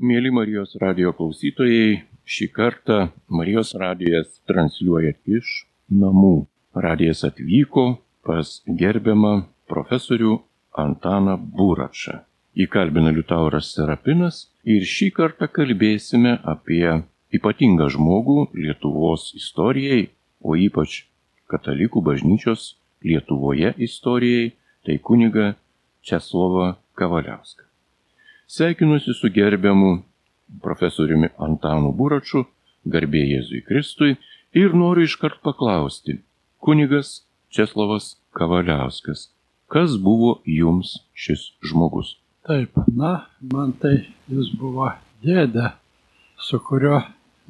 Mėly Marijos radio klausytojai, šį kartą Marijos radijas transliuoja iš namų. Radijas atvyko pas gerbiamą profesorių Antaną Buračą. Įkalbina Liutauras Serapinas ir šį kartą kalbėsime apie ypatingą žmogų Lietuvos istorijai, o ypač katalikų bažnyčios Lietuvoje istorijai, tai kuniga Česlovą Kavaliauską. Sveikinuosi su gerbiamu profesoriumi Antanu Buraču, garbė Jėzui Kristui ir noriu iškart paklausti, kunigas Česlovas Kavaliauskas, kas buvo jums šis žmogus? Taip, na, man tai jis buvo dėdė, su kurio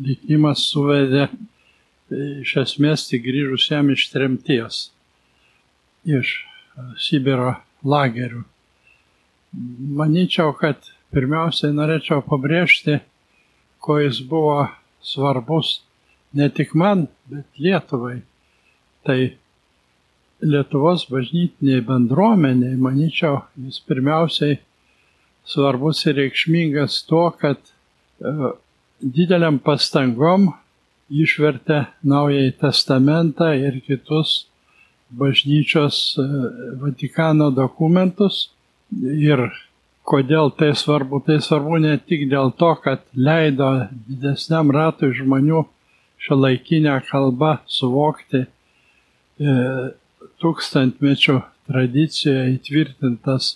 likimas suvedė iš esmės tik grįžusiam iš tremties, iš Sibiro lagerių. Manyčiau, kad pirmiausiai norėčiau pabrėžti, ko jis buvo svarbus ne tik man, bet Lietuvai. Tai Lietuvos bažnytiniai bendruomeniai, manyčiau, jis pirmiausiai svarbus ir reikšmingas tuo, kad e, dideliam pastangom išvertė Naująjį Testamentą ir kitus bažnyčios e, Vatikano dokumentus Ir kodėl tai svarbu? Tai svarbu ne tik dėl to, kad leido didesniam ratui žmonių šią laikinę kalbą suvokti e, tūkstantmečių tradicijoje įtvirtintas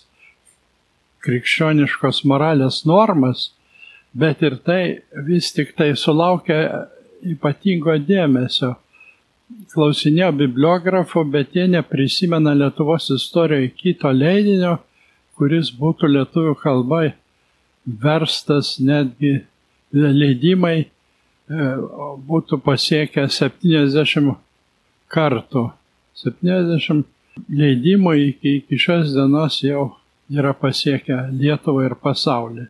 krikščioniškos moralės normas, bet ir tai vis tik tai sulaukia ypatingo dėmesio. Klausinėjo bibliografų, bet jie neprisimena Lietuvos istorijoje kito leidinio, kuris būtų lietuvių kalba verstas netgi leidimai e, būtų pasiekę 70 kartų. 70 leidimų iki, iki šios dienos jau yra pasiekę Lietuvą ir pasaulį.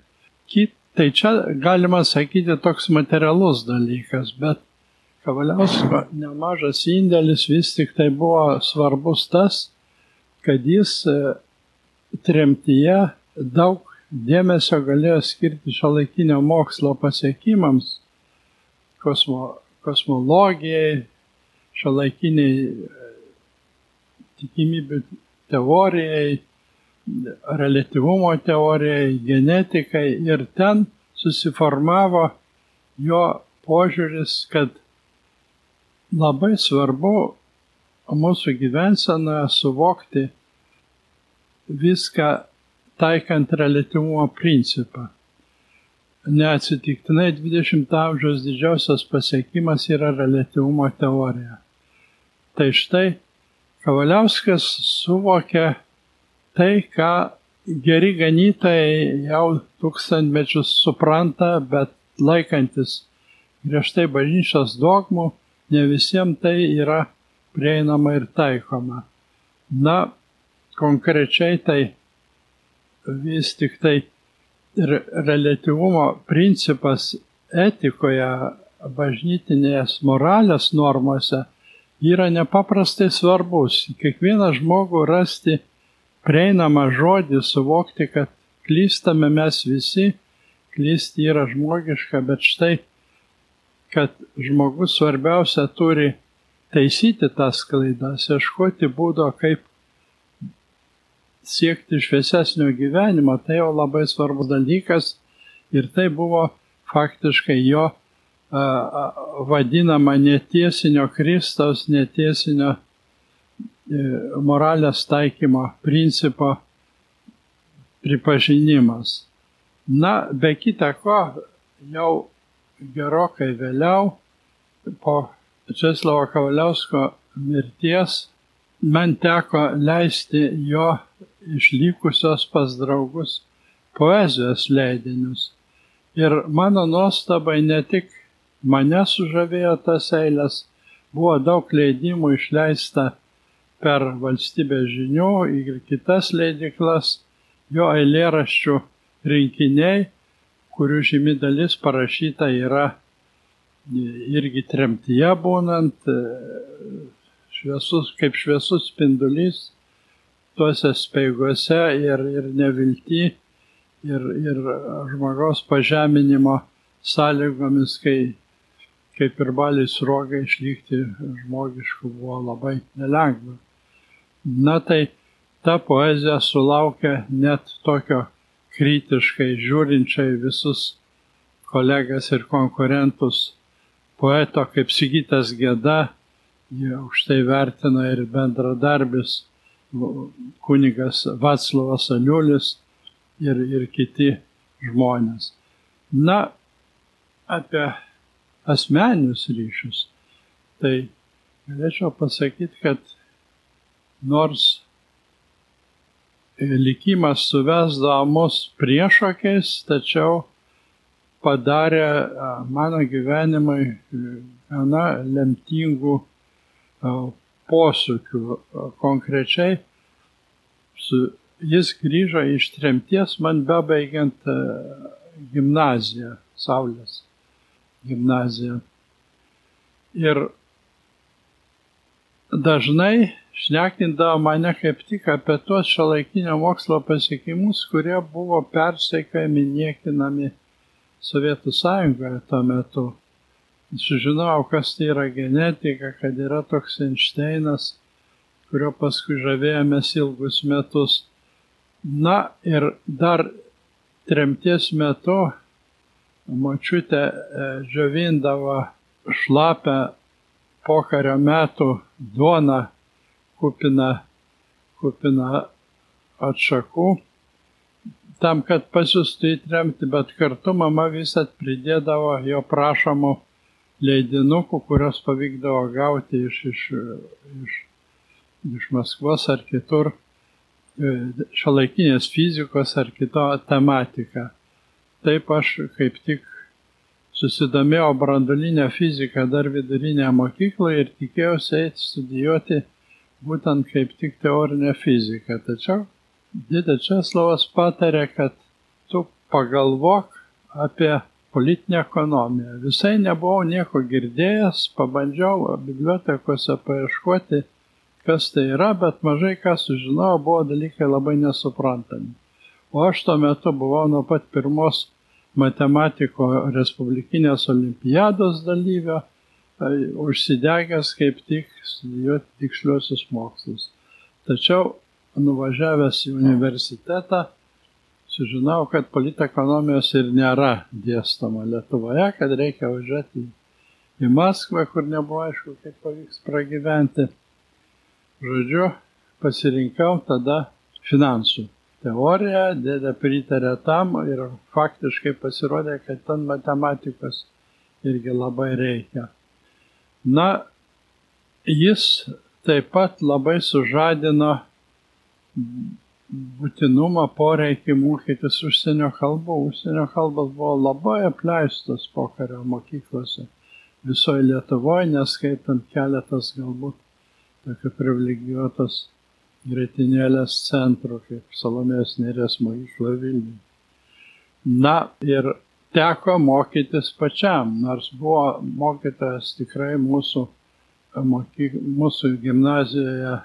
Kit, tai čia galima sakyti toks materialus dalykas, bet Kavaliausko nemažas indėlis vis tik tai buvo svarbus tas, kad jis e, tremtyje daug dėmesio galėjo skirti šiuolaikinio mokslo pasiekimams, kosmo, kosmologijai, šiuolaikiniai e, tikimybių teorijai, relativumo teorijai, genetikai ir ten susiformavo jo požiūris, kad labai svarbu mūsų gyvensenoje suvokti viską taikant relativumo principą. Neatsitiktinai 20 amžiaus didžiausias pasiekimas yra relativumo teorija. Tai štai Kavaliauskas suvokia tai, ką geri ganytojai jau tūkstantmečius supranta, bet laikantis griežtai bažnyčios dogmų, ne visiems tai yra prieinama ir taikoma. Na, konkrečiai tai vis tik tai relativumo principas etikoje, bažnytinės moralės normose yra nepaprastai svarbus. Kiekvieną žmogų rasti prieinamą žodį, suvokti, kad klystame mes visi, klysti yra žmogiška, bet štai, kad žmogus svarbiausia turi taisyti tas klaidas, ieškoti būdo, kaip siekti šviesesnio gyvenimo, tai jau labai svarbus dalykas ir tai buvo faktiškai jo vadinama netiesinio Kristaus, netiesinio e, moralės taikymo principo pripažinimas. Na, be kita ko, jau gerokai vėliau, po Česlovo Kavaliausko mirties, man teko leisti jo išlikusios pas draugus poezijos leidinius. Ir mano nuostabai ne tik mane sužavėjo tas eilės, buvo daug leidimų išleista per valstybės žinių ir kitas leidiklas, jo eilėraščių rinkiniai, kurių žymi dalis parašyta yra irgi tremtyje būnant, šviesus, kaip šviesus spindulys tuose speiguose ir, ir nevilti ir, ir žmogaus pažeminimo sąlygomis, kai kaip ir baliai sruoga išlikti žmogišku buvo labai nelengva. Na tai ta poezija sulaukia net tokio kritiškai žiūrinčiai visus kolegas ir konkurentus poeto kaip Sigitas Geda, jie už tai vertina ir bendradarbis kunigas Vaclavas Aliulis ir, ir kiti žmonės. Na, apie asmeninius ryšius. Tai galėčiau pasakyti, kad nors likimas suvesdavo mus priešokiais, tačiau padarė mano gyvenimui gana lemtingų posūkių. Konkrečiai su, jis grįžo iš tremties man bebaigiant gimnaziją Saulės gimnaziją. Ir dažnai šnekindavo mane kaip tik apie tuos šiuolaikinio mokslo pasiekimus, kurie buvo persekiojami, niekinami Sovietų sąjungoje tuo metu. Sužinojau, kas tai yra genetika, kad yra toks Einšteinas, kurio paskui žavėjomės ilgus metus. Na ir dar tremties metu močiutė e, džiovindavo šlapę pokario metų duoną kupiną, kupiną atšakų, tam, kad pasiūstų į tremtį, bet kartu mama visat pridėdavo jo prašomų leidinukų, kurios pavykdavo gauti iš, iš, iš, iš Maskvos ar kitur e, šiuolaikinės fizikos ar kito tematiką taip aš kaip tik susidomėjau branduolinę fiziką dar vidurinėje mokykloje ir tikėjausi eiti studijuoti būtent kaip tik teorinę fiziką. Tačiau didė Česlavas patarė, kad tu pagalvok apie politinę ekonomiją. Visai nebuvau nieko girdėjęs, pabandžiau bibliotekose paieškoti, kas tai yra, bet mažai ką sužinojau, buvo dalykai labai nesuprantami. O aš tuo metu buvau nuo pat pirmos matematiko Respublikinės olimpiados dalyvio, užsidegęs kaip tik studijuoti tiksliuosius mokslus. Tačiau nuvažiavęs į universitetą, sužinau, kad politekonomijos ir nėra dėstoma Lietuvoje, kad reikia važiuoti į Maskvą, kur nebuvo aišku, kaip pavyks pragyventi. Žodžiu, pasirinkau tada finansų teoriją, dėdė pritarė tam ir faktiškai pasirodė, kad ten matematikos irgi labai reikia. Na, jis taip pat labai sužadino būtinumą poreikį mokytis užsienio kalbų. Užsienio kalbos buvo labai apleistos pokario mokyklose visoje Lietuvoje, neskaitant keletas galbūt tokių privilegijuotos grėtinėlės centro, kaip Salomės Nėrės mokykla Vilniuje. Na ir teko mokytis pačiam, nors buvo mokytas tikrai mūsų, mokyk, mūsų gimnazijoje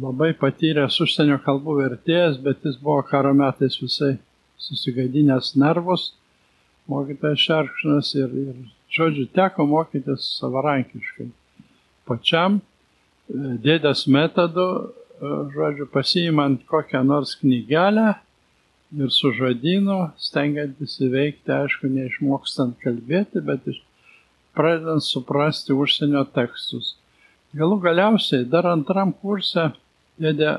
labai patyręs užsienio kalbų vertėjas, bet jis buvo karo metais visai susigadinęs nervus, mokytas Šerkšnas ir, ir, žodžiu, teko mokytis savarankiškai. Pačiam dėdės metodu žodžiu, pasiimant kokią nors knygelę ir su žodinu, stengiantis įveikti, aišku, neišmokstant kalbėti, bet iš, pradedant suprasti užsienio tekstus. Galų galiausiai dar antram kurse dėdė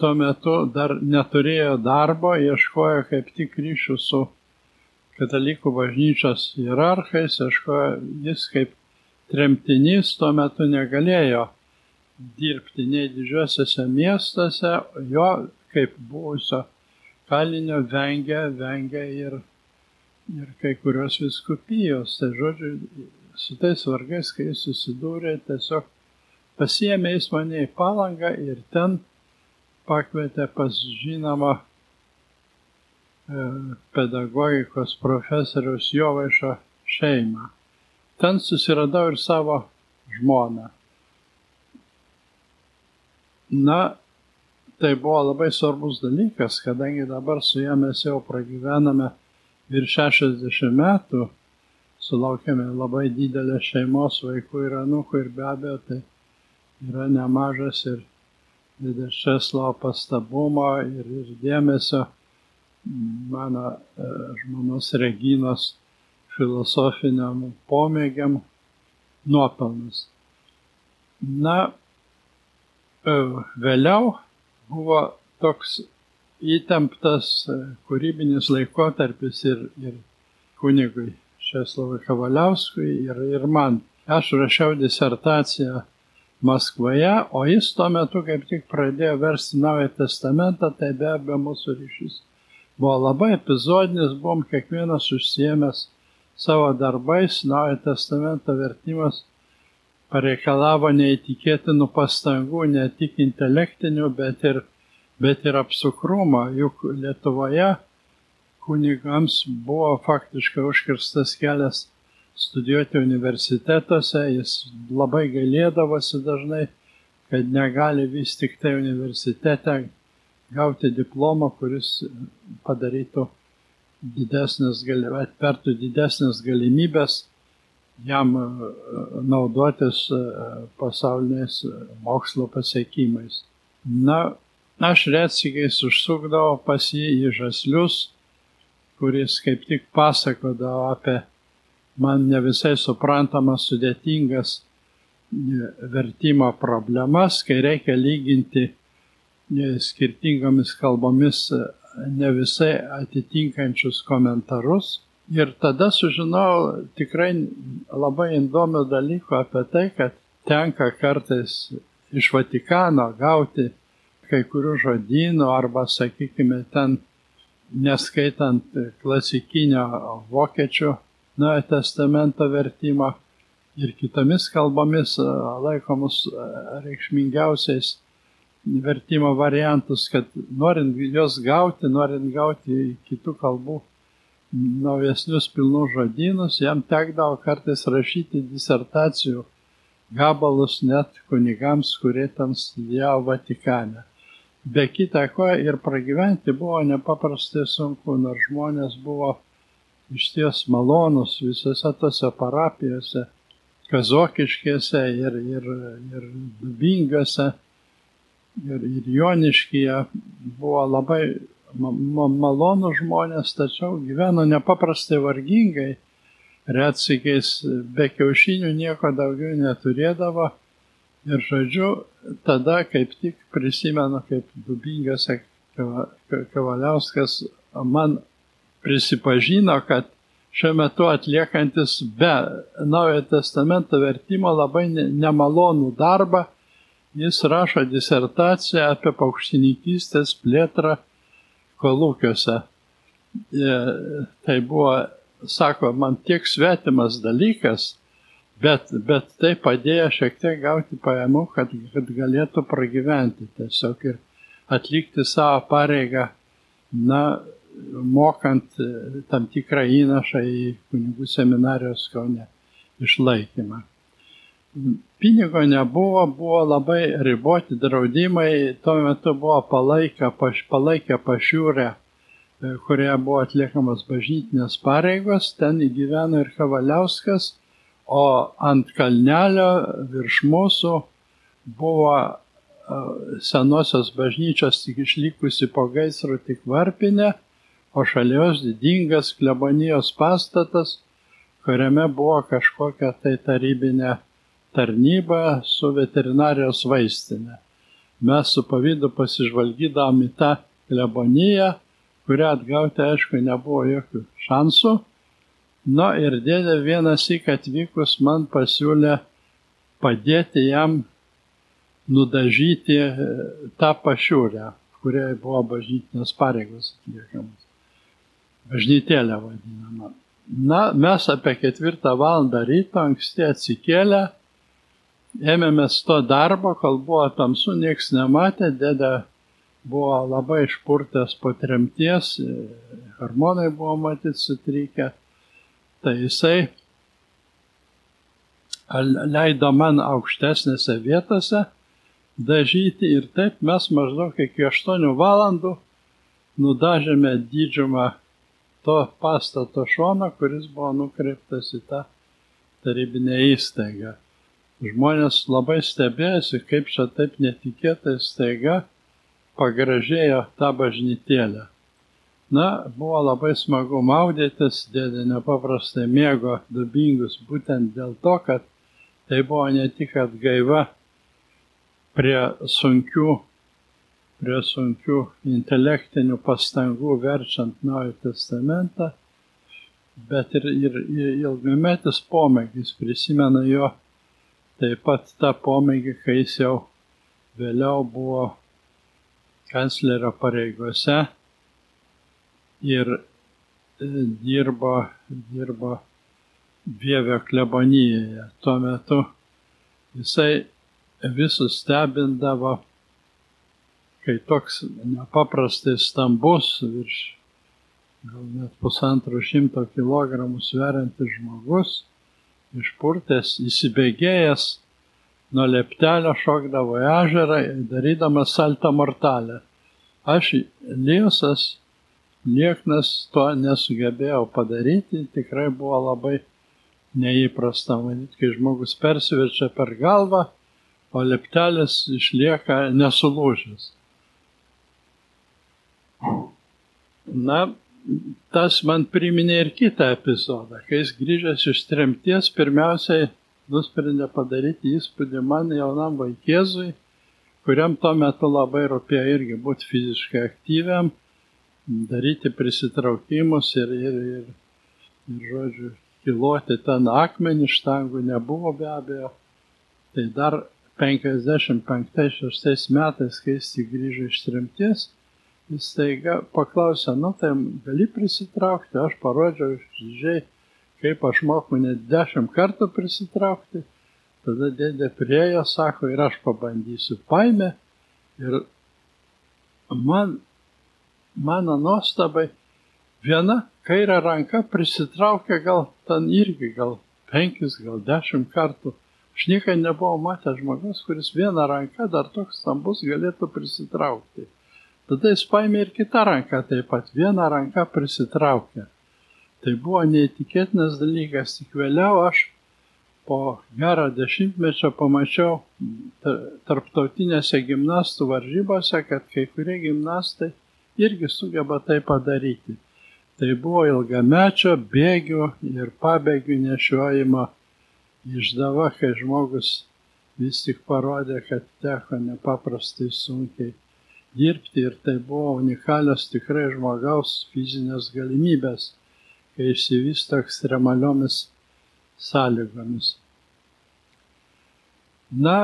tuo metu dar neturėjo darbo, ieškojo kaip tik ryšių su katalikų bažnyčios hierarchais, ieškojo jis kaip tremtinys tuo metu negalėjo dirbti nei didžiuosiuose miestuose, jo kaip buvusio kalinio vengia, vengia ir, ir kai kurios viskupijos. Tai žodžiu, su tais vargais, kai jis susidūrė, tiesiog pasiemė jis mane į palangą ir ten pakvietė pas žinomą e, pedagogikos profesoriaus Jovaišo šeimą. Ten susiradau ir savo žmoną. Na, tai buvo labai svarbus dalykas, kadangi dabar su ja mes jau pragyvename virš 60 metų, sulaukėme labai didelę šeimos vaikų ir anūkų ir be abejo tai yra nemažas ir didelis Česlovo pastabumo ir, ir dėmesio mano e, žmonos Reginos filosofiniam pomėgiam nuopelnus. Na, e, vėliau buvo toks įtemptas e, kūrybinis laikotarpis ir, ir kunigui Česlavui Kavaliauskui ir, ir man. Aš rašiau disertaciją Maskvoje, o jis tuo metu kaip tik pradėjo versti Naują Testamentą, tai be abejo mūsų ryšys buvo labai epizodinis, buvom kiekvienas užsiemęs savo darbais, Naują Testamento vertimas pareikalavo neįtikėtinų pastangų, ne tik intelektinių, bet ir, bet ir apsukrumo, juk Lietuvoje kunigams buvo faktiškai užkirstas kelias studijuoti universitetuose, jis labai gailėdavosi dažnai, kad negali vis tik tai universitete gauti diplomą, kuris padarytų didesnės, atvertų didesnės galimybės jam e, naudotis e, pasauliniais mokslo pasiekimais. Na, aš retsykiais užsukdavau pas jį į žaslius, kuris kaip tik pasakodavo apie man ne visai suprantamas sudėtingas vertimo problemas, kai reikia lyginti skirtingomis kalbomis ne visai atitinkančius komentarus. Ir tada sužinojau tikrai labai įdomių dalykų apie tai, kad tenka kartais iš Vatikano gauti kai kurių žodynų arba, sakykime, ten neskaitant klasikinio vokiečių Naujojo testamento vertimo ir kitomis kalbomis laikomus reikšmingiausiais vertimo variantus, kad norint juos gauti, norint gauti kitų kalbų naujesnius pilnus žodynus, jam tekdavo kartais rašyti disertacijų gabalus net kunigams, kurie ten studijavo Vatikane. Be kita ko ir pragyventi buvo nepaprastai sunku, nors žmonės buvo iš ties malonus visose tose parapijose, kazokiškėse ir, ir, ir dubingose ir, ir joniškyje buvo labai malonų žmonės, tačiau gyveno nepaprastai vargingai, retsykiais be kiaušinių nieko daugiau neturėdavo. Ir žodžiu, tada kaip tik prisimenu, kaip Dubingas Kavaliauskas man prisipažino, kad šiuo metu atliekantis be Naujojo testamento vertimo labai nemalonų darbą, jis rašo disertaciją apie paukštininkystės plėtrą kolūkiuose. E, tai buvo, sako, man tiek svetimas dalykas, bet, bet tai padėjo šiek tiek gauti pajamų, kad, kad galėtų pragyventi tiesiog ir atlikti savo pareigą, na, mokant e, tam tikrą įnašą į kunigų seminarijos kaune išlaikymą. Pinigo nebuvo, buvo labai riboti draudimai, tuo metu buvo palaikę, paš, palaikę pašiūrę, e, kurioje buvo atliekamas bažnytinės pareigos, ten įgyveno ir Kavaliauskas, o ant kalnelio virš mūsų buvo e, senosios bažnyčios tik išlikusi po gaisro tik varpinė, o šalios didingas klebonijos pastatas, kuriame buvo kažkokia tai tarybinė tarnybą su veterinarijos vaistinė. Mes su pavydu pasižvalgydavom į tą kleboniją, kurią atgauti, aišku, nebuvo jokių šansų. Na ir dėdė vienas įk atvykus man pasiūlė padėti jam nudažyti tą pašiūrę, kurioje buvo bažnytinės pareigos atliekamos. Bažnytėlė vadinama. Na, mes apie ketvirtą valandą ryto anksti atsikėlę ėmėmės to darbo, kol buvo tamsu, nieks nematė, dėdė buvo labai išpurtęs po tremties, hormonai buvo matyti sutrykę, tai jisai leido man aukštesnėse vietose dažyti ir taip mes maždaug iki 8 valandų nudažėme didžiumą to pastato šoną, kuris buvo nukreiptas į tą tarybinę įstaigą. Žmonės labai stebėjosi, kaip čia taip netikėtai staiga pagražėjo tą bažnytėlę. Na, buvo labai smagu maudytis, dėdė nepaprastai mėgo dubingus būtent dėl to, kad tai buvo ne tik atgaiva prie sunkių, prie sunkių intelektinių pastangų verčiant Naują Testamentą, bet ir, ir, ir ilgametis pomėgis prisimena jo taip pat tą pomėgį, kai jis jau vėliau buvo kanclerio pareigose ir e, dirbo, dirbo Vievio klebonijoje. Tuo metu jisai visus stebindavo, kai toks nepaprastai stambus, virš gal net pusantro šimto kilogramų sveriantis žmogus, išpurtęs, įsibėgėjęs, nuo leptelio šokdavo į ežerą, darydamas saltą mortalę. Aš, Liesas, lieknas to nesugebėjau padaryti, tikrai buvo labai neįprasta manyti, kai žmogus persiverčia per galvą, o leptelis išlieka nesulūžęs. Na, tas man priminė ir kitą epizodą, kai jis grįžęs iš tremties pirmiausiai nusprendė padaryti įspūdį man jaunam vaikėzui, kuriam tuo metu labai rūpėjo irgi būti fiziškai aktyviam, daryti prisitraukimus ir, ir, ir, ir žodžiu, kiloti ten akmenį štangų nebuvo be abejo. Tai dar 55-6 metais, kai jis grįžo iš tremties, jis taiga paklausė, nu tai gali prisitraukti, aš parodžiau išdžiai, kaip aš moku net 10 kartų prisitraukti. Tada dėdė priejo, sako, ir aš pabandysiu. Paimė ir man, mano nuostabai, viena kairė ranka prisitraukė gal ten irgi, gal penkis, gal dešimt kartų Aš niekada nebuvau matęs žmogus, kuris vieną ranką dar toks stambus galėtų prisitraukti. Tada jis paėmė ir kitą ranką taip pat, vieną ranką prisitraukė. Tai buvo neįtikėtinas dalykas, tik vėliau aš po gerą dešimtmečio pamačiau tarptautinėse gimnastų varžybose, kad kai kurie gimnastai irgi sugeba tai padaryti. Tai buvo ilgamečio bėgių ir pabėgių nešiojimo išdava, kai žmogus vis tik parodė, kad teko nepaprastai sunkiai dirbti ir tai buvo unikalios tikrai žmogaus fizinės galimybės, kai išsivysto ekstremaliomis sąlygomis. Na,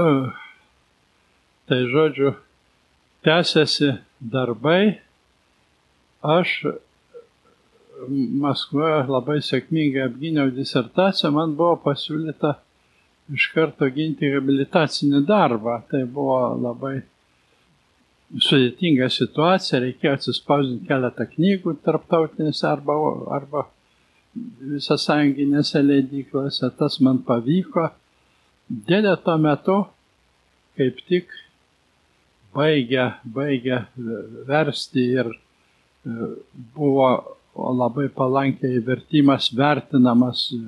uh, tai žodžiu, tęsiasi darbai, aš Maskvoje labai sėkmingai apgyniau disertaciją, man buvo pasiūlyta iš karto ginti habilitacinį darbą. Tai buvo labai sudėtinga situacija, reikėjo atsispausdinti keletą knygų tarptautinėse arba, arba visasąjunginėse leidyklose, tas man pavyko. Dėdė tuo metu kaip tik baigė, baigė versti ir e, buvo labai palankiai vertimas vertinamas e,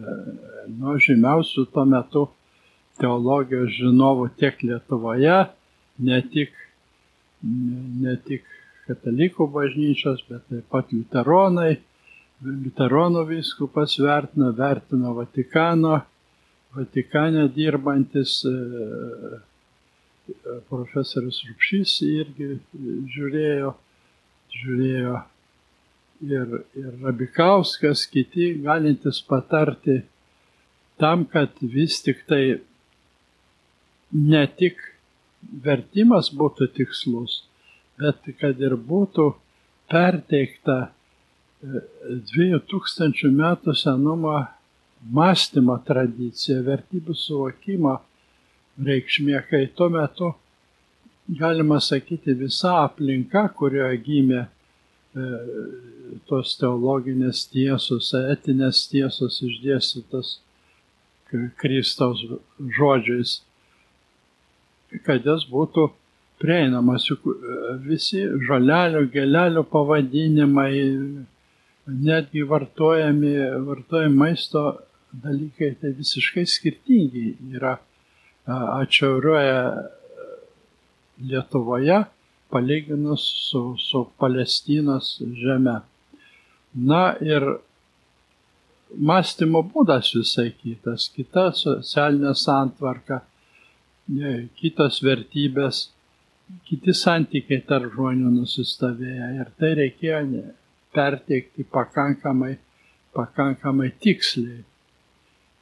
nuo žymiausių tuo metu teologijos žinovų tiek Lietuvoje, ne tik, ne tik katalikų bažnyčios, bet taip pat liuteronai. Liuteronų viskupas vertino, vertino Vatikano, Vatikane dirbantis e, profesorius Rupšys irgi žiūrėjo, žiūrėjo ir, ir Rabikauskas, kiti galintys patarti tam, kad vis tik tai ne tik vertimas būtų tikslus, bet kad ir būtų perteikta 2000 e, metų senumo mąstymo tradicija, vertybių suvokimo reikšmė, kai tuo metu, galima sakyti, visa aplinka, kurioje gimė e, tos teologinės tiesos, etinės tiesos išdėstytas Kristaus žodžiais kad jis būtų prieinamas. Juk visi žolelių, gelelių pavadinimai, netgi vartojami, vartojami maisto dalykai, tai visiškai skirtingi yra atšiaurioje Lietuvoje palyginus su, su Palestinos žeme. Na ir mąstymo būdas visai kitas, kita socialinė santvarka, kitos vertybės, kiti santykiai tarp žmonių nusistovėję ir tai reikėjo perteikti pakankamai, pakankamai tiksliai.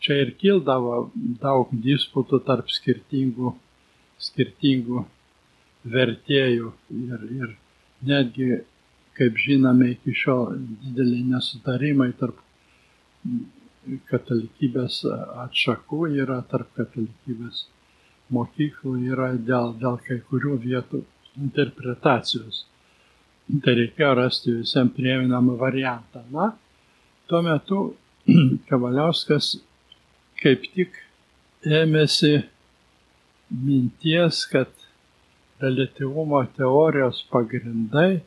Čia ir kildavo daug disputų tarp skirtingų, skirtingų vertėjų ir, ir netgi, kaip žinome, iki šiol dideliai nesutarimai tarp katalikybės atšakų yra, tarp katalikybės mokyklų yra dėl, dėl kai kurių vietų interpretacijos. Tai reikėjo rasti visiems prieinamą variantą. Na, tuo metu Kavaliauskas kaip tik ėmėsi minties, kad reliatyvumo teorijos pagrindai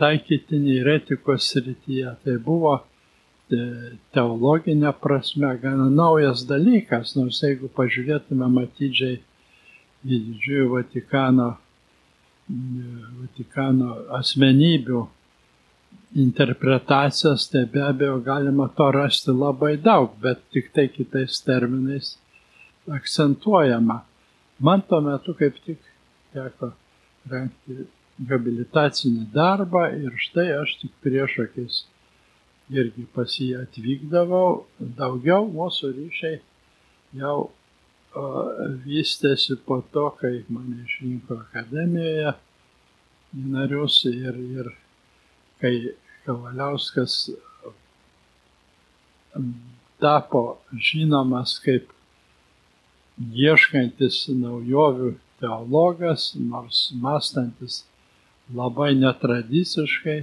taikytini ir etikos srityje. Tai buvo e, teologinė prasme gana naujas dalykas, nors jeigu pažiūrėtume matydžiai į didžiųjų Vatikano, Vatikano asmenybių interpretacijas, tai be abejo galima to rasti labai daug, bet tik tai kitais terminais akcentuojama. Man tuo metu kaip tik teko rengti habilitacinį darbą ir štai aš tik prieš akis irgi pas jį atvykdavau. Daugiau mūsų ryšiai jau vystėsi po to, kai mane išrinko akademijoje į narius ir, ir kai Kavaliauskas tapo žinomas kaip ieškantis naujovių teologas, nors mąstantis labai netradiciškai,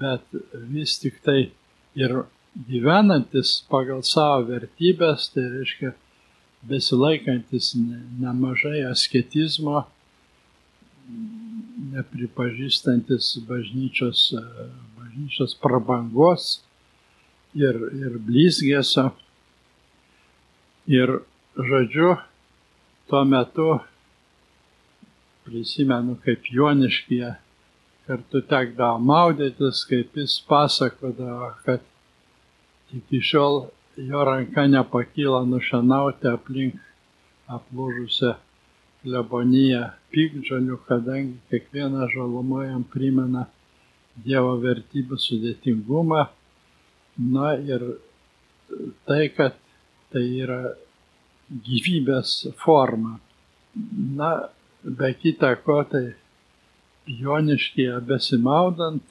bet vis tik tai ir gyvenantis pagal savo vertybės, tai reiškia besilaikantis nemažai asketizmo, nepripažįstantis bažnyčios, bažnyčios prabangos ir, ir blizgėsio. Ir žodžiu, tuo metu prisimenu, kaip Joniškyje kartu tekdavo maudytis, kaip jis pasakodavo, kad iki šiol jo ranka nepakyla nušienauti aplink aplūžusią kleboniją pykdžalių, kadangi kiekviena žaluma jam primena Dievo vertybių sudėtingumą. Na ir tai, kad tai yra gyvybės forma. Na, be kita ko, tai Joniškėje besimaudant,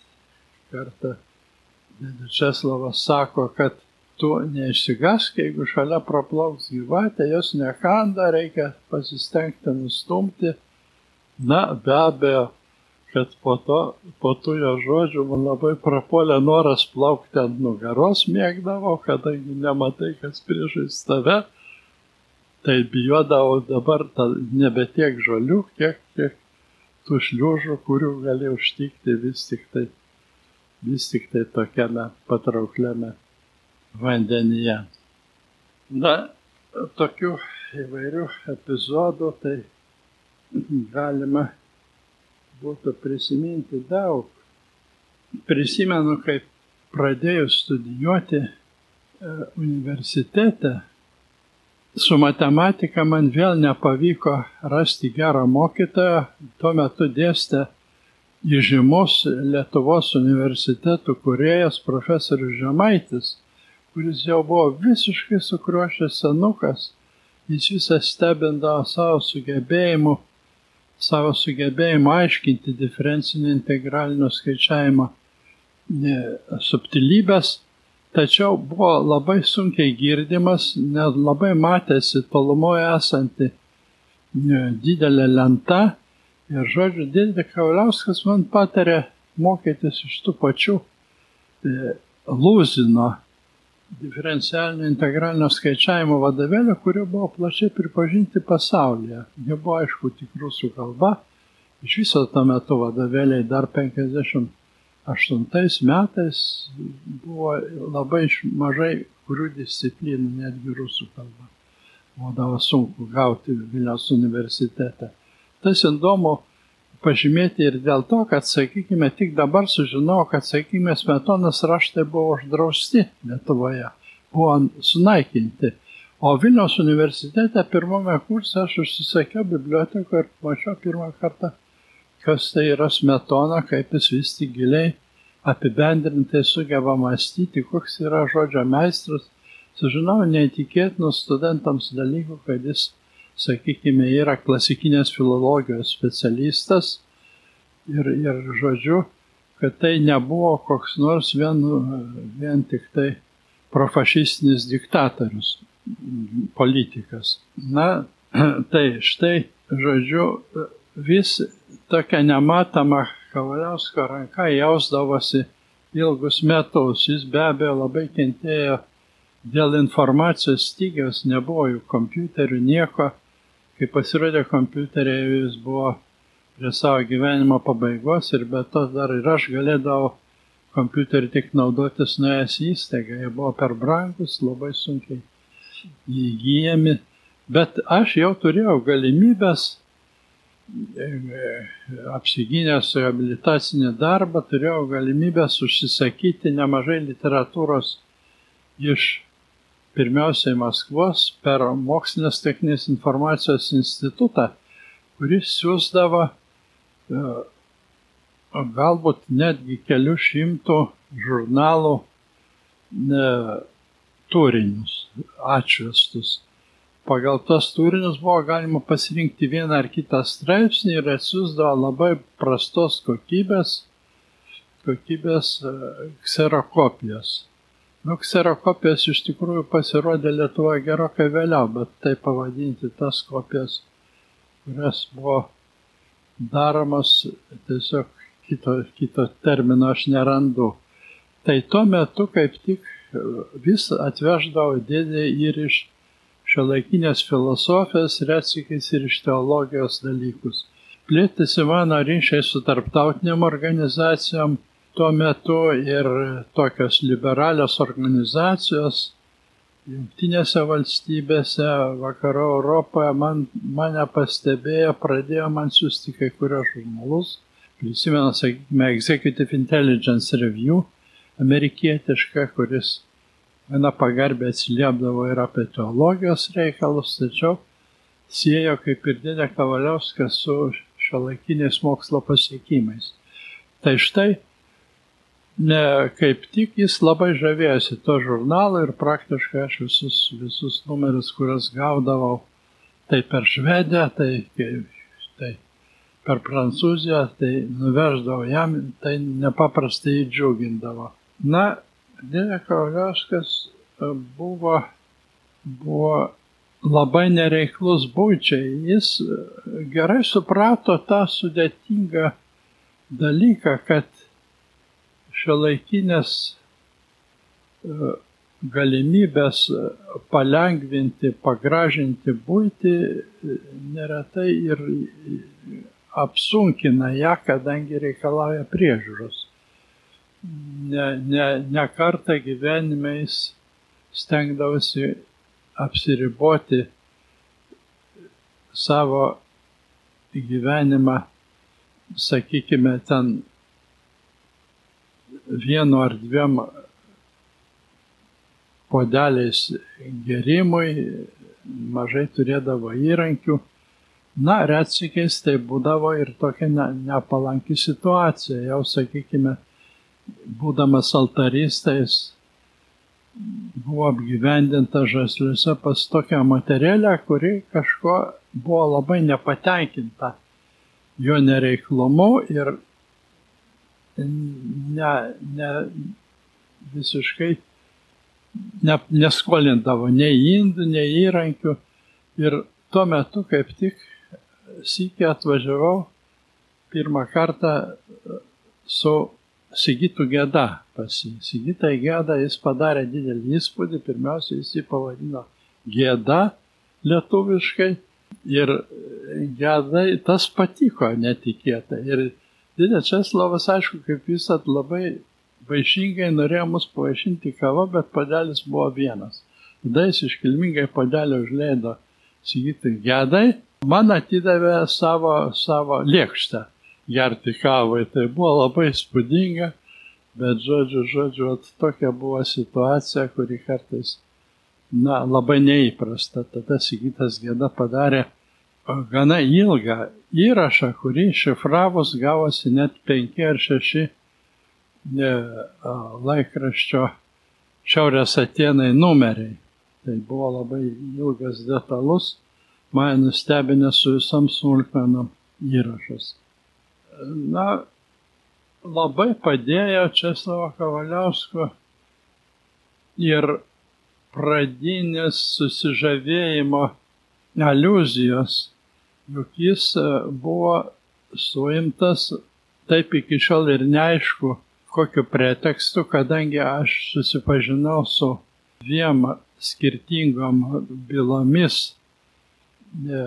kartą Česlavas sako, kad tu neišsigask, jeigu šalia praplauks gyvatė, jos nekanda, reikia pasistengti nustumti. Na, be abejo, kad po to, po tų jo žodžių man labai prapolė noras plaukti ant nugaros mėgdavo, kadangi nematai, kas priešais tave tai bijodavau dabar ta, nebe tiek žolių, kiek, kiek tų šliužų, kurių gali užtikti vis tik tai, vis tik tai tokiame patraukliame vandenyje. Na, tokių įvairių epizodų tai galima būtų prisiminti daug. Prisimenu, kaip pradėjau studijuoti e, universitete su matematika man vėl nepavyko rasti gerą mokytoją. Tuo metu dėstė įžymus Lietuvos universitetų kuriejas profesorius Žemaitis, kuris jau buvo visiškai sukruošęs senukas. Jis visą stebindavo savo sugebėjimu, savo sugebėjimu aiškinti diferencinio integralinio skaičiavimo e, subtilybės tačiau buvo labai sunkiai girdimas, net labai matėsi tolumoje esanti didelė lenta. Ir žodžiu, Dėdė Kauliauskas man patarė mokytis iš tų pačių e, Lūzino diferencialinio integralinio skaičiavimo vadovėlio, kurie buvo plačiai pripažinti pasaulyje. Jie buvo aišku tik rusų kalba. Iš viso tuo metu vadovėliai dar 58 metais buvo labai mažai kurių disciplinų, netgi rusų kalba. Būdavo sunku gauti Vilniaus universitete. Tas įdomu pažymėti ir dėl to, kad, sakykime, tik dabar sužinau, kad, sakykime, smetonas raštai buvo uždrausti Lietuvoje, buvo sunaikinti. O Vilniaus universitete pirmame kurse aš užsisakiau biblioteką ir mačiau pirmą kartą, kas tai yra smetona, kaip jis vis tik giliai apibendrintai sugeba mąstyti, koks yra žodžio meistras. Sužinau neįtikėtinus studentams dalykų, kad jis sakykime, yra klasikinės filologijos specialistas ir, ir žodžiu, kad tai nebuvo koks nors vien, vien tik tai profašistinis diktatorius, politikas. Na, tai štai, žodžiu, vis tokia nematoma Kavaliausko ranka jausdavosi ilgus metus. Jis be abejo labai kentėjo dėl informacijos stygiaus, nebuvo jų kompiuterių, nieko kai pasirodė kompiuteriai, jis buvo prie savo gyvenimo pabaigos ir be to dar ir aš galėdavau kompiuterį tik naudotis nuėjęs įstaigą. Jie buvo per brangus, labai sunkiai įgyjami, bet aš jau turėjau galimybės e, apsigynęs rehabilitacinį darbą, turėjau galimybės užsisakyti nemažai literatūros iš pirmiausiai Maskvos per Mokslinės techninės informacijos institutą, kuris siūsdavo e, galbūt netgi kelių šimtų žurnalų ne, turinius atšvestus. Pagal tos turinius buvo galima pasirinkti vieną ar kitą straipsnį ir atsiųsdavo labai prastos kokybės, kokybės e, kserokopijas. Nu, kserokopijos iš tikrųjų pasirodė Lietuvoje gerokai vėliau, bet tai pavadinti tas kopijas, kurias buvo daromas, tiesiog kito, kito termino aš nerandu. Tai tuo metu kaip tik vis atveždavo dėdė ir iš šiuolaikinės filosofijos, retsikais ir iš teologijos dalykus. Plėtėsi mano ryšiai su tarptautiniam organizacijom tuo metu ir tokios liberalios organizacijos jungtinėse valstybėse, vakarų Europoje man, mane pastebėjo, pradėjo man siūsti kai kurios žurnalus. Prisimenu, sakykime, Executive Intelligence Review, amerikietiška, kuris gana pagarbiai atsiliepdavo ir apie teologijos reikalus, tačiau siejo kaip ir dėdė Kavaliauskas su šiuolaikiniais mokslo pasiekimais. Tai štai ne, kaip tik jis labai žavėjosi to žurnalo ir praktiškai aš visus, visus numerius, kuriuos gaudavau, tai per Švediją, tai, tai per Prancūziją, tai nuveždavau jam, tai nepaprastai džiugindavo. Na, Kauliauskas e, buvo, buvo labai nereiklus būčiai. Jis e, gerai suprato tą sudėtingą dalyką, kad šiuolaikinės e, galimybės palengvinti, pagražinti būti e, neretai ir apsunkina ją, kadangi reikalauja priežiūros. Ne, ne, ne kartą gyvenime jis stengdavosi apsiriboti savo gyvenimą, sakykime, ten vienu ar dviem podeliais gerimui, mažai turėdavo įrankių. Na, retsikiais tai būdavo ir tokia ne, nepalanki situacija. Jau, sakykime, būdamas altaristais, buvo apgyvendinta žasliuose pas tokią materialę, kuri kažko buvo labai nepatenkinta jo nereiklumu ir ne, ne visiškai ne, neskolindavo nei indų, nei įrankių. Ir tuo metu kaip tik sykį atvažiavau pirmą kartą su Sigitų gėda pas jį. Sigitai gėda jis padarė didelį įspūdį, pirmiausia jis jį pavadino gėda lietuviškai ir gėdai tas patiko netikėtai. Ir didė Česlavas, aišku, kaip visat labai vaišingai norėjo mus pavaišinti kava, bet padelis buvo vienas. Tada jis iškilmingai padelį užleido Sigitai gėdai, man atidavė savo, savo lėkštę gerti kavai. Tai buvo labai spūdinga, bet žodžiu, žodžiu, tokia buvo situacija, kuri kartais, na, labai neįprasta. Tada Sigitas Gėda padarė gana ilgą įrašą, kurį šifravus gavosi net penki ar šeši ne, laikraščio Šiaurės Atenai numeriai. Tai buvo labai ilgas detalus, mane nustebinę su visam smulkmenom įrašas na, labai padėjo Česlovo Kavaliausko ir pradinis susižavėjimo aluzijos, juk jis e, buvo suimtas taip iki šiol ir neaišku, kokiu pretekstu, kadangi aš susipažinau su dviem skirtingom bylomis e,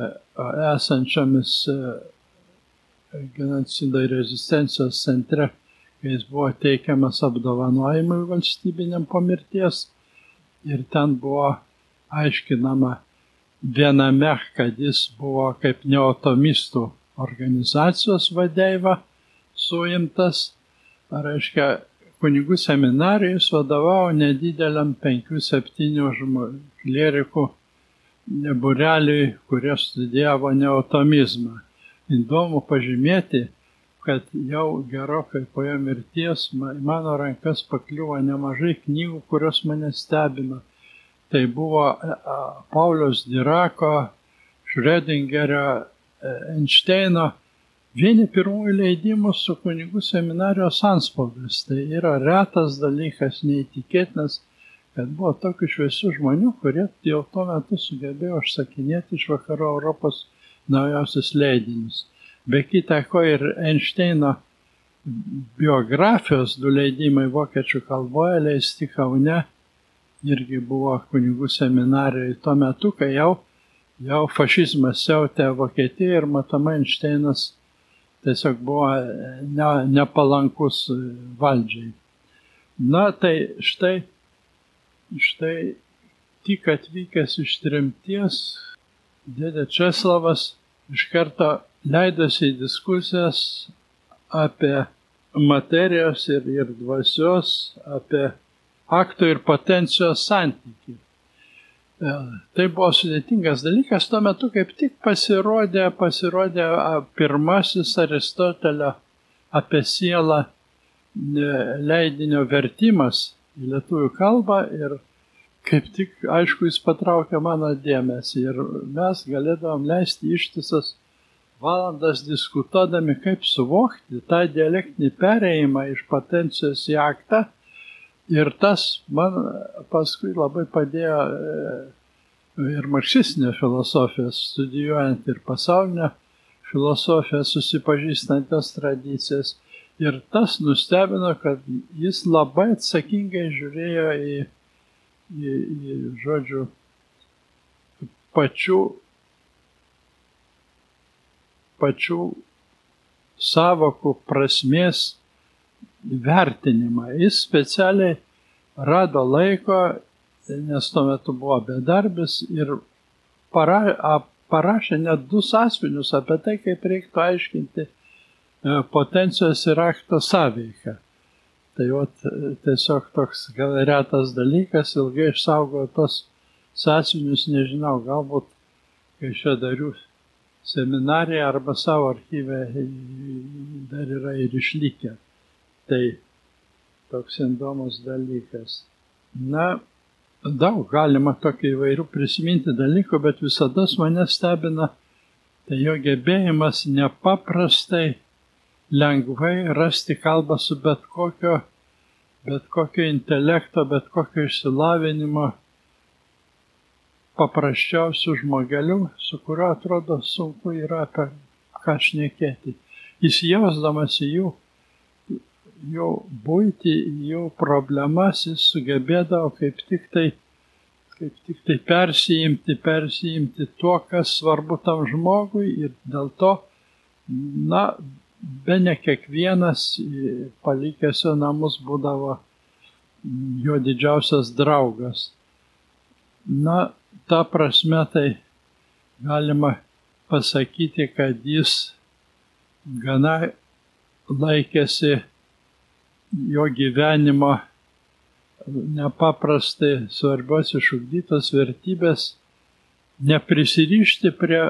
esančiomis e, genocido ir rezistencijos centre, kai jis buvo teikiamas apdovanojimui valstybiniam po mirties. Ir ten buvo aiškinama viename, kad jis buvo kaip neotomistų organizacijos vadeiva suimtas. Reiškia, kunigų seminarijus vadovavo nedideliam 5-7 klierikų bureliui, kurie studijavo neotomizmą įdomu pažymėti, kad jau gerokai po jo mirties mano rankas pakliuvo nemažai knygų, kurios mane stebino. Tai buvo e, Paulius Dirako, Šrödingerio, e, Einšteino, vieni pirmųjų leidimų su kunigų seminarijos anspaudas. Tai yra retas dalykas, neįtikėtinas, kad buvo tokių šviesių žmonių, kurie jau tuo metu sugebėjo užsakinėti iš vakarų Europos naujausius leidinius. Be kita ko ir Einšteino biografijos du leidimai vokiečių kalboje leisti Kaune irgi buvo kunigų seminarijoje tuo metu, kai jau, jau fašizmas siautė Vokietiją ir matomai Einšteinas tiesiog buvo ne, nepalankus valdžiai. Na tai štai, štai tik atvykęs iš trimties Dėdė Česlavas iš karto leidosi į diskusijas apie materijos ir, ir dvasios, apie akto ir potencijos santykį. E, tai buvo sudėtingas dalykas, tuo metu kaip tik pasirodė, pasirodė pirmasis Aristotelio apie sielą e, leidinio vertimas į lietuvių kalbą ir kaip tik, aišku, jis patraukė mano dėmesį ir mes galėdavom leisti ištisas valandas diskutuodami, kaip suvokti tą dialektinį perėjimą iš potencijos į aktą. Ir tas man paskui labai padėjo e, ir marksistinė filosofija, studijuojant ir pasaulinę filosofiją, susipažįstant tas tradicijas. Ir tas nustebino, kad jis labai atsakingai žiūrėjo į į, į žodžiu, pačių, pačių savokų prasmės vertinimą. Jis specialiai rado laiko, nes tuo metu buvo bedarbis ir para, a, parašė net du sąsvinius apie tai, kaip reiktų aiškinti e, potencijos ir akto sąveiką. Tai vat, tiesiog toks gal retas dalykas, ilgai išsaugojo tos sąsinius, nežinau, galbūt kai čia dariu seminariją arba savo archyvę dar yra ir išlikę. Tai toks įdomus dalykas. Na, daug galima tokių įvairių prisiminti dalykų, bet visada mane stebina tai jo gebėjimas nepaprastai lengvai rasti kalbą su bet kokio, bet kokio intelekto, bet kokio išsilavinimo paprasčiausių žmogelių, su kuriuo atrodo sunku yra apie ką šnekėti. Jis jausdamas į jų, jų būti, jų problemas jis sugebėdavo kaip tik tai, kaip tik tai persijimti, persijimti tuo, kas svarbu tam žmogui ir dėl to, na, be ne kiekvienas palikęs jo namus būdavo jo didžiausias draugas. Na, ta prasme tai galima pasakyti, kad jis gana laikėsi jo gyvenimo nepaprastai svarbios išugdytos vertybės neprisirišti prie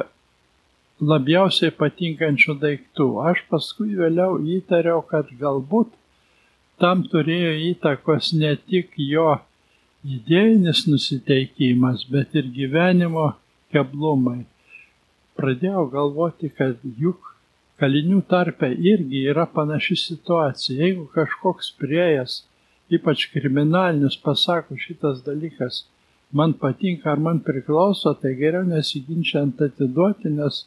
labiausiai patinkančių daiktų. Aš paskui vėliau įtariau, kad galbūt tam turėjo įtakos ne tik jo idėjinis nusiteikimas, bet ir gyvenimo keblumai. Pradėjau galvoti, kad juk kalinių tarpe irgi yra panaši situacija. Jeigu kažkoks priejas, ypač kriminalinis, pasako šitas dalykas, man patinka ar man priklauso, tai geriau nesiginčiant atiduoti, nes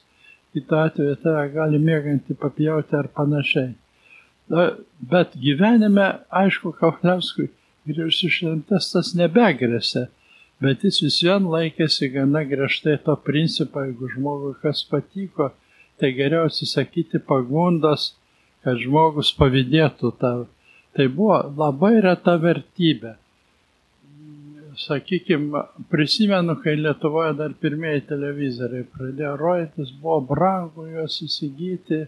kitą atveju tave gali mėgantį papjauti ar panašiai. Na, bet gyvenime, aišku, Kauliauskui Grįžus šventas tas nebegrėsė, bet jis vis vien laikėsi gana griežtai to principo, jeigu žmogui kas patiko, tai geriau atsisakyti pagundos, kad žmogus pavydėtų tau. Tai buvo labai reta vertybė. Sakykime, prisimenu, kai Lietuvoje dar pirmieji televizoriai pradėjo rodytis, buvo brangu juos įsigyti,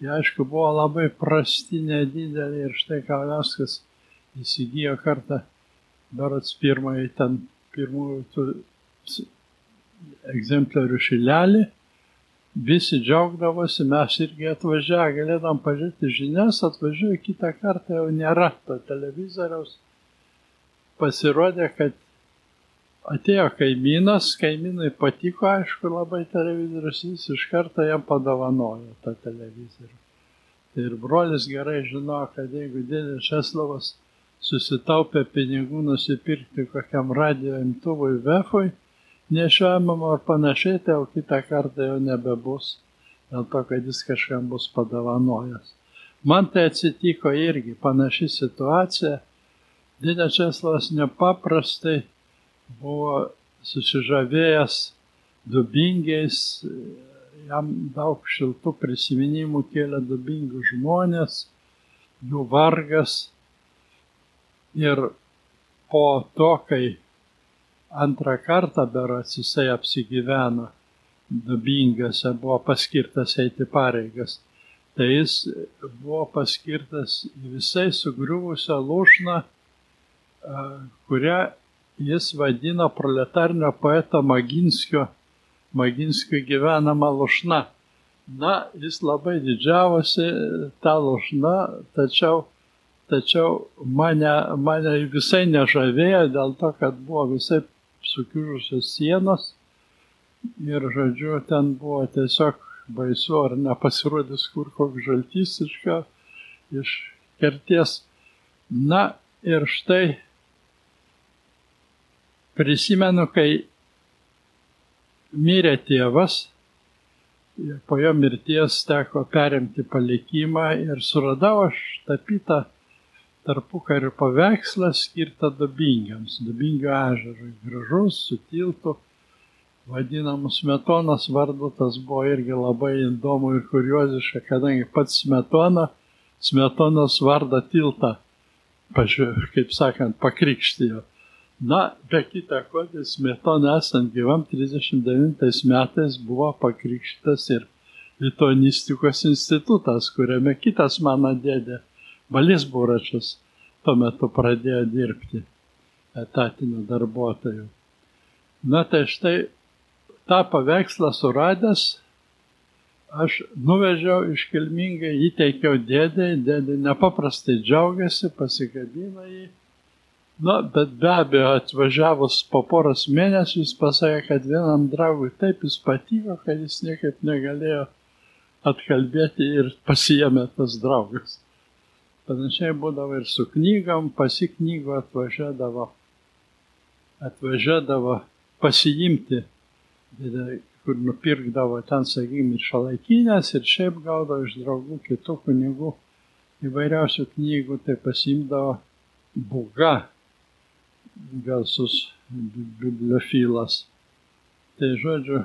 jie aišku buvo labai prasti, nedideli ir štai Kalaskas įsigijo kartą, berots pirmąjį ten, pirmųjų egzempliorių šilelį, visi džiaugdavosi, mes irgi atvažiavę, galėdam pažiūrėti žinias, atvažiuoju kitą kartą, jau nėra to televizoriaus. Pasirodė, kad atėjo kaimynas, kaimynui patiko, aišku, labai televizorius, jis iš karto jam padovanojo tą televizorių. Tai ir brolis gerai žino, kad jeigu dėdė Šeslavas susitaupė pinigų nusipirkti kokiam radio imtuvui vefui, nešiojamam ar panašiai, tai jau kitą kartą jau nebebus, dėl to, kad jis kažkam bus padovanojęs. Man tai atsitiko irgi panaši situacija. Didė Česlavas nepaprastai buvo susižavėjęs dubingiais, jam daug šiltų prisiminimų kėlė dubingių žmonės, jų vargas, Ir po to, kai antrą kartą berots jisai apsigyveno dubingose, buvo paskirtas eiti pareigas, tai jis buvo paskirtas visai sugriuvusią lūšną, kurią jis vadino proletarnio poeto Maginskio, Maginskio gyvenama lūšna. Na, jis labai didžiavosi tą lūšną, tačiau tačiau mane, mane visai nežavėjo dėl to, kad buvo visai sukiužusios sienos ir, žodžiu, ten buvo tiesiog baisu, ar nepasirodys kur koks žaltys iš, ką, iš kerties. Na ir štai prisimenu, kai mirė tėvas, po jo mirties teko perimti palikimą ir suradau aš tapytą tarpukariu paveikslas skirtą dubingiams, dubingio ežerui. Gražus, su tiltu, vadinamas Smetonas vardu, tas buvo irgi labai įdomu ir kurioziška, kadangi pats Smetona, Smetonos vardą tiltą, pažiūrėjau, kaip sakant, pakrikštijo. Na, be kita ko, tai Smetona esant gyvam 39 metais buvo pakrikštytas ir lituanistikos institutas, kuriame kitas mano dėdė Balis Buračius tuo metu pradėjo dirbti etatiniu darbuotoju. Na tai štai tą paveikslą suradęs, aš nuvežiau iškilmingai, įteikiau dėdai, dėdai nepaprastai džiaugiasi, pasikabino jį. Na, bet be abejo, atvažiavus po poros mėnesių jis pasakė, kad vienam draugui taip jis patiko, kad jis niekaip negalėjo atkalbėti ir pasijėmė tas draugas. Panašiai būdavo ir su knygom, pasi knygų atvažiuodavo, atvažiuodavo pasiimti, kur nupirkdavo ten, sakykime, ir šalaikinės, ir šiaip gaudavo iš draugų kitų kunigų įvairiausių knygų, tai pasimdavo buga, garsus bibliofilas. Tai žodžiu,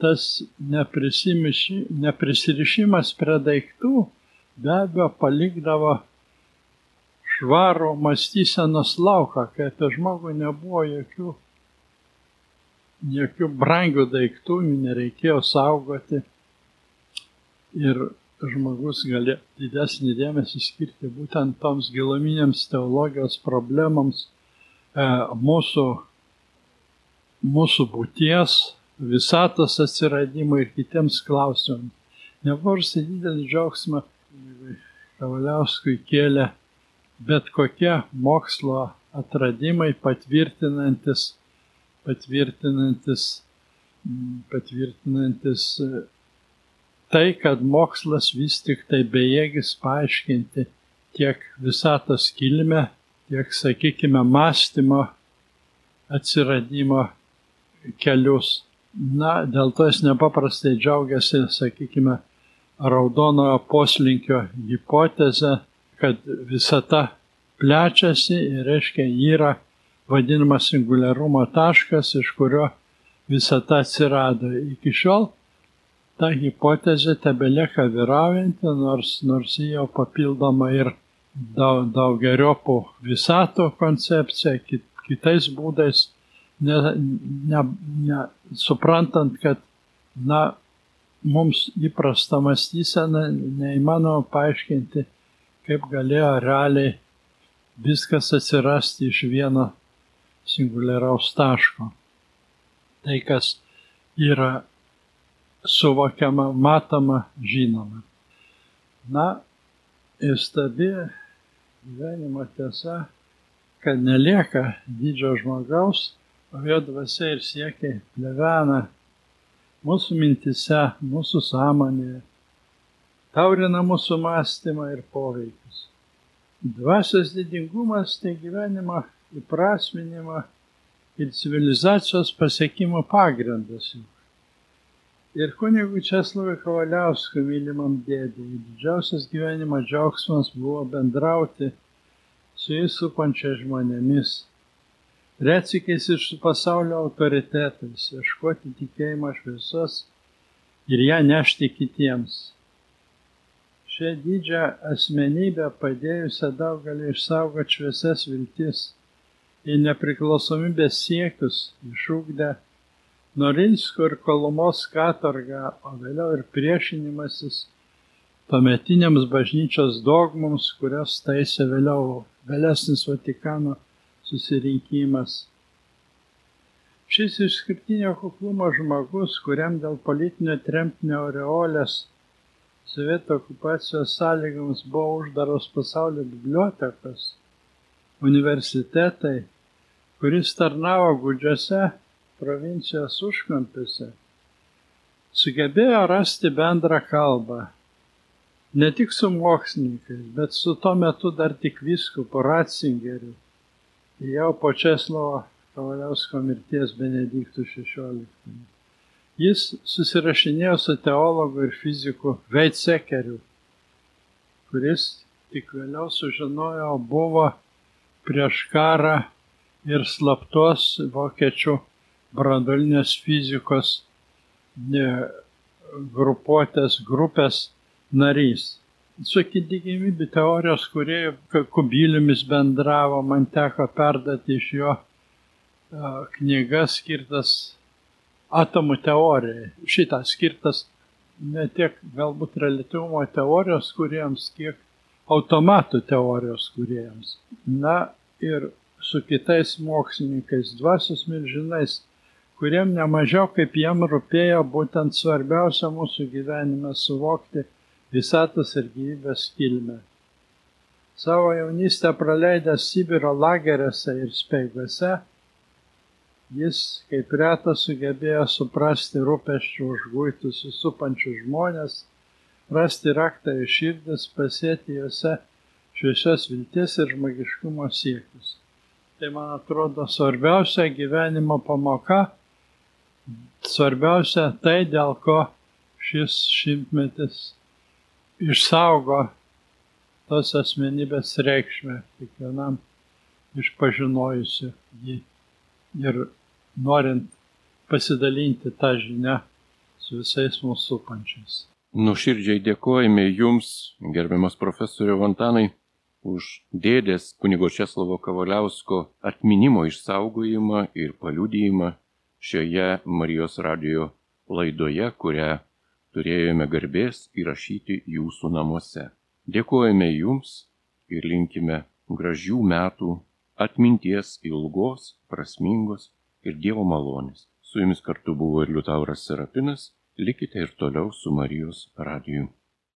tas neprisirišimas prie daiktų abejo palikdavo švarų mąstysenos lauką, kai apie žmogų nebuvo jokių, jokių brangių daiktų, nereikėjo saugoti ir žmogus gali didesnį dėmesį skirti būtent toms giluminėms teologijos problemams e, mūsų, mūsų būties, visatos atsiradimui ir kitiems klausimams. Nepaprastai didelį džiaugsmą Kavaliauskui kėlė bet kokie mokslo atradimai patvirtinantis, patvirtinantis, patvirtinantis tai, kad mokslas vis tik tai bejėgis paaiškinti tiek visatos kilmę, tiek, sakykime, mąstymo atsiradimo kelius. Na, dėl to jis nepaprastai džiaugiasi, sakykime, raudonojo poslinkio hipotezę, kad visata plečiasi ir reiškia yra vadinamas singuliarumo taškas, iš kurio visata atsirado. Iki šiol ta hipotezė tebelieka vyraujanti, nors, nors jau papildoma ir daug, daugeriopų visato koncepcija, kit, kitais būdais, ne, ne, ne, suprantant, kad na, mums įprasta mąstysena neįmanoma paaiškinti, kaip galėjo realiai viskas atsirasti iš vieno singuliaraus taško. Tai, kas yra suvokiama, matoma, žinoma. Na, įstabi gyvenimo tiesa, kad nelieka didžio žmogaus, o jo dvasia ir siekiai plevena mūsų mintise, mūsų sąmonėje, taurina mūsų mąstymą ir poveikius. Dvasios didingumas tai gyvenimo įprasminimo ir civilizacijos pasiekimo pagrindas ir kunigui Česlovui Kavaliauskui mylimam dėdėjai. Didžiausias gyvenimo džiaugsmas buvo bendrauti su jais supančiais žmonėmis, retsikiais iš pasaulio autoritetais, ieškoti tikėjimo šviesos ir ją nešti kitiems. Šią didžią asmenybę padėjusią daugelį išsaugoti šviesias viltis į nepriklausomybės siekius išūkdę Norinsko ir Kolumos katorga, o vėliau ir priešinimasis tuometiniams bažnyčios dogmoms, kurias taisė vėliau vėlesnis Vatikano susirinkimas. Šis išskirtinio kuklumo žmogus, kuriam dėl politinio tremtinio aureolės sovietų okupacijos sąlygoms buvo uždaros pasaulio bibliotekos, universitetai, kuris tarnavo gudžiose provincijos užkampiuose, sugebėjo rasti bendrą kalbą. Ne tik su mokslininkais, bet su tuo metu dar tik viskupu Ratzingeriu, jau po Česlovo Kavaliausko mirties Benediktų XVI. Jis susirašinėjo su teologu ir fiziku Veitsekeriu, kuris tik vėliau sužinojo buvo prieš karą ir slaptos vokiečių branduolinės fizikos grupuotės grupės narys. Su tikimybių teorijos, kurie kubiliumis bendravo, man teko perdati iš jo knygas skirtas atomų teorijai. Šitą skirtas ne tiek galbūt relativumo teorijos kuriems, kiek automatų teorijos kuriems. Na ir su kitais mokslininkais, dvasios milžinais kuriem nemažiau kaip jam rūpėjo būtent svarbiausia mūsų gyvenime suvokti visatos ir gyvybės kilmę. Savo jaunystę praleidęs Sibiro lageriuose ir speiguose, jis kaip retas sugebėjo suprasti rūpeščių užguitus supančius žmonės, rasti raktą į širdis, pasėti juose šviesios vilties ir žmogiškumo siekius. Tai man atrodo svarbiausia gyvenimo pamoka Svarbiausia tai, dėl ko šis šimtmetis išsaugo tos asmenybės reikšmę kiekvienam išpažinojusiu jį ir norint pasidalinti tą žinią su visais mūsų supančiais. Nuširdžiai dėkojame Jums, gerbiamas profesoriu Vantanai, už dėdės kunigo Česlovo Kavaliausko atminimo išsaugojimą ir paliudijimą šioje Marijos radio laidoje, kurią turėjome garbės įrašyti Jūsų namuose. Dėkojame Jums ir linkime gražių metų, atminties ilgos, prasmingos ir Dievo malonės. Su Jumis kartu buvo ir Liutauras Serapinas likite ir toliau su Marijos radiju.